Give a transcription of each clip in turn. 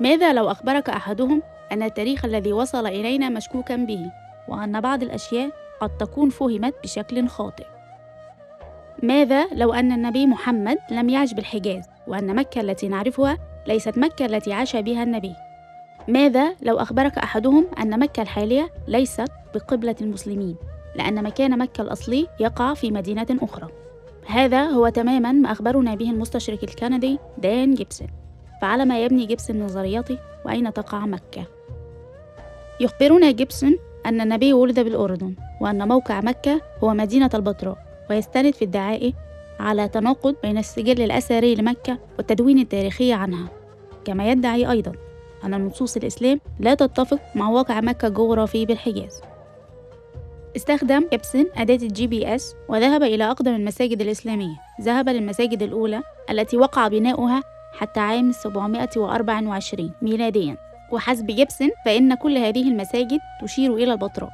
ماذا لو أخبرك أحدهم أن التاريخ الذي وصل إلينا مشكوكا به وأن بعض الأشياء قد تكون فهمت بشكل خاطئ؟ ماذا لو أن النبي محمد لم يعش بالحجاز وأن مكة التي نعرفها ليست مكة التي عاش بها النبي؟ ماذا لو أخبرك أحدهم أن مكة الحالية ليست بقبلة المسلمين لأن مكان مكة الأصلي يقع في مدينة أخرى؟ هذا هو تماما ما أخبرنا به المستشرق الكندي دان جيبسون. فعلى ما يبني جيبسون نظريته وأين تقع مكة؟ يخبرنا جيبسون أن النبي ولد بالأردن وأن موقع مكة هو مدينة البتراء ويستند في ادعائه على تناقض بين السجل الأثري لمكة والتدوين التاريخي عنها. كما يدعي أيضا أن نصوص الإسلام لا تتفق مع واقع مكة الجغرافي بالحجاز. استخدم جيبسون أداة ال GPS وذهب إلى أقدم المساجد الإسلامية. ذهب للمساجد الأولى التي وقع بناؤها حتى عام 724 ميلاديا. وحسب جيبسون فإن كل هذه المساجد تشير إلى البتراء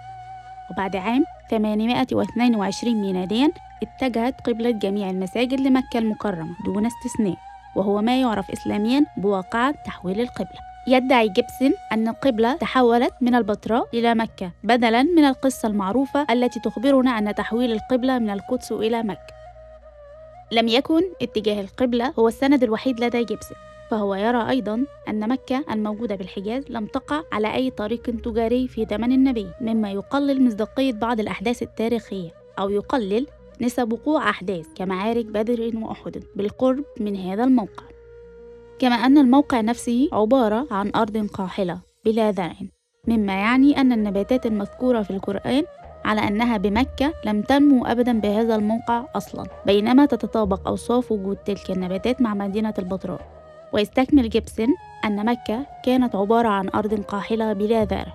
وبعد عام 822 ميلاديا اتجهت قبلة جميع المساجد لمكة المكرمة دون استثناء. وهو ما يعرف إسلاميا بواقعة تحويل القبلة. يدعي جيبسون أن القبلة تحولت من البتراء إلى مكة بدلا من القصة المعروفة التي تخبرنا أن تحويل القبلة من القدس إلى مكة. لم يكن اتجاه القبلة هو السند الوحيد لدى جيبسون فهو يرى أيضا أن مكة الموجودة بالحجاز لم تقع على أي طريق تجاري في زمن النبي مما يقلل مصداقية بعض الأحداث التاريخية أو يقلل نسب وقوع أحداث كمعارك بدر وأحد بالقرب من هذا الموقع. كما أن الموقع نفسه عبارة عن أرض قاحلة بلا زرع مما يعني أن النباتات المذكورة في القرآن على أنها بمكة لم تنمو أبدا بهذا الموقع أصلا بينما تتطابق أوصاف وجود تلك النباتات مع مدينة البتراء ويستكمل جيبسون أن مكة كانت عبارة عن أرض قاحلة بلا زرع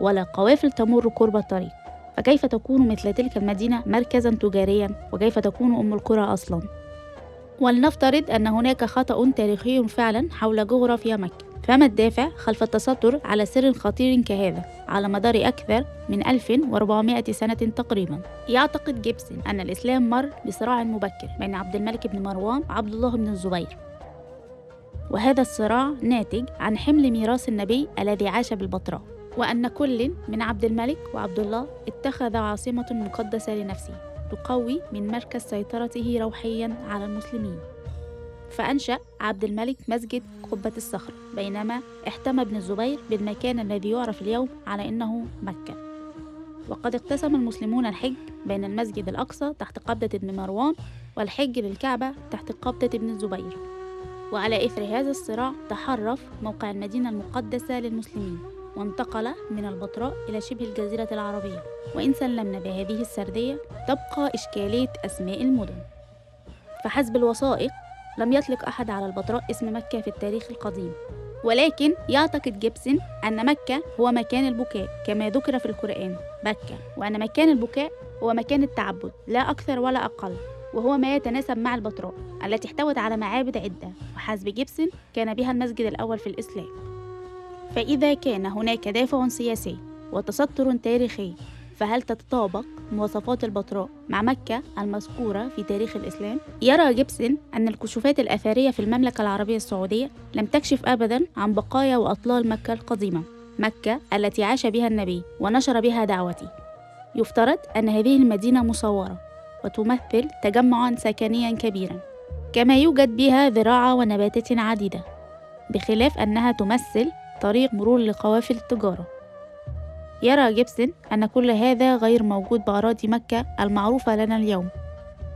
ولا قوافل تمر قرب الطريق. فكيف تكون مثل تلك المدينة مركزا تجاريا؟ وكيف تكون أم القرى أصلا؟ ولنفترض أن هناك خطأ تاريخي فعلا حول جغرافيا مكة. فما الدافع خلف التستر على سر خطير كهذا على مدار أكثر من 1400 سنة تقريبا. يعتقد جيبسون أن الإسلام مر بصراع مبكر بين عبد الملك بن مروان وعبد الله بن الزبير. وهذا الصراع ناتج عن حمل ميراث النبي الذي عاش بالبتراء وأن كل من عبد الملك وعبد الله اتخذ عاصمة مقدسة لنفسه تقوي من مركز سيطرته روحيا على المسلمين. فأنشأ عبد الملك مسجد قبة الصخر بينما احتمى ابن الزبير بالمكان الذي يعرف اليوم على أنه مكة. وقد اقتسم المسلمون الحج بين المسجد الأقصى تحت قبضة ابن مروان والحج للكعبة تحت قبضة ابن الزبير. وعلى إثر هذا الصراع تحرف موقع المدينة المقدسة للمسلمين وانتقل من البتراء إلى شبه الجزيرة العربية. وإن سلمنا بهذه السردية تبقى إشكالية أسماء المدن. فحسب الوثائق لم يطلق أحد على البتراء اسم مكة في التاريخ القديم. ولكن يعتقد جيبسون أن مكة هو مكان البكاء كما ذكر في القرآن. مكة وأن مكان البكاء هو مكان التعبد لا أكثر ولا أقل وهو ما يتناسب مع البتراء التي احتوت على معابد عدة وحسب جيبسون كان بها المسجد الأول في الإسلام. فإذا كان هناك دافع سياسي وتستر تاريخي فهل تتطابق مواصفات البتراء مع مكة المذكورة في تاريخ الإسلام؟ يرى جيبسون أن الكشوفات الأثرية في المملكة العربية السعودية لم تكشف أبدا عن بقايا وأطلال مكة القديمة مكة التي عاش بها النبي ونشر بها دعوته يفترض أن هذه المدينة مصورة وتمثل تجمعا سكنيا كبيرا كما يوجد بها زراعة ونباتات عديدة بخلاف أنها تمثل طريق مرور لقوافل التجارة يرى جيبسون أن كل هذا غير موجود بأراضي مكة المعروفة لنا اليوم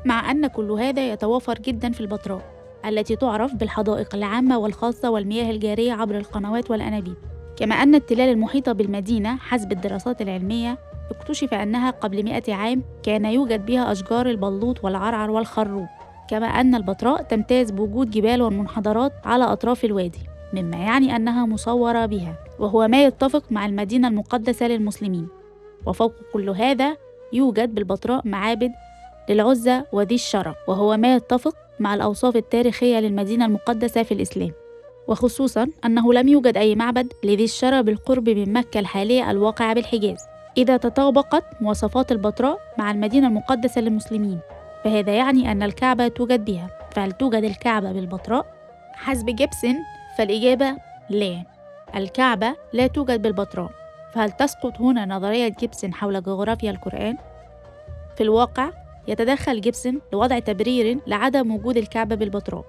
مع أن كل هذا يتوافر جدا في البتراء التي تعرف بالحدائق العامة والخاصة والمياه الجارية عبر القنوات والأنابيب. كما أن التلال المحيطة بالمدينة حسب الدراسات العلمية اكتشف أنها قبل مئة عام كان يوجد بها أشجار البلوط والعرعر والخروب كما أن البتراء تمتاز بوجود جبال ومنحدرات على أطراف الوادي. مما يعني أنها مصورة بها وهو ما يتفق مع المدينة المقدسة للمسلمين. وفوق كل هذا يوجد بالبتراء معابد للعزة وذي الشرف وهو ما يتفق مع الأوصاف التاريخية للمدينة المقدسة في الإسلام. وخصوصا أنه لم يوجد أي معبد لذي الشرى بالقرب من مكة الحالية الواقعة بالحجاز. إذا تطابقت مواصفات البتراء مع المدينة المقدسة للمسلمين فهذا يعني أن الكعبة توجد بها. فهل توجد الكعبة بالبتراء؟ حسب جيبسون فالإجابة لا الكعبة لا توجد بالبتراء فهل تسقط هنا نظرية جيبسون حول جغرافيا القرآن؟ في الواقع يتدخل جيبسون لوضع تبرير لعدم وجود الكعبة بالبتراء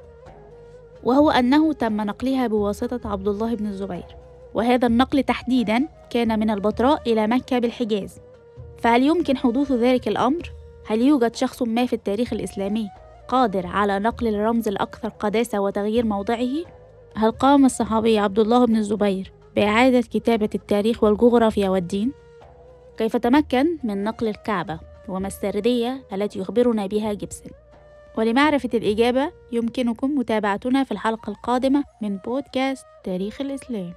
وهو أنه تم نقلها بواسطة عبد الله بن الزبير وهذا النقل تحديدا كان من البتراء إلى مكة بالحجاز فهل يمكن حدوث ذلك الأمر؟ هل يوجد شخص ما في التاريخ الإسلامي قادر على نقل الرمز الأكثر قداسة وتغيير موضعه؟ هل قام الصحابي عبد الله بن الزبير بإعادة كتابة التاريخ والجغرافيا والدين؟ كيف تمكن من نقل الكعبة وما السردية التي يخبرنا بها جيبسون؟ ولمعرفة الإجابة يمكنكم متابعتنا في الحلقة القادمة من بودكاست تاريخ الإسلام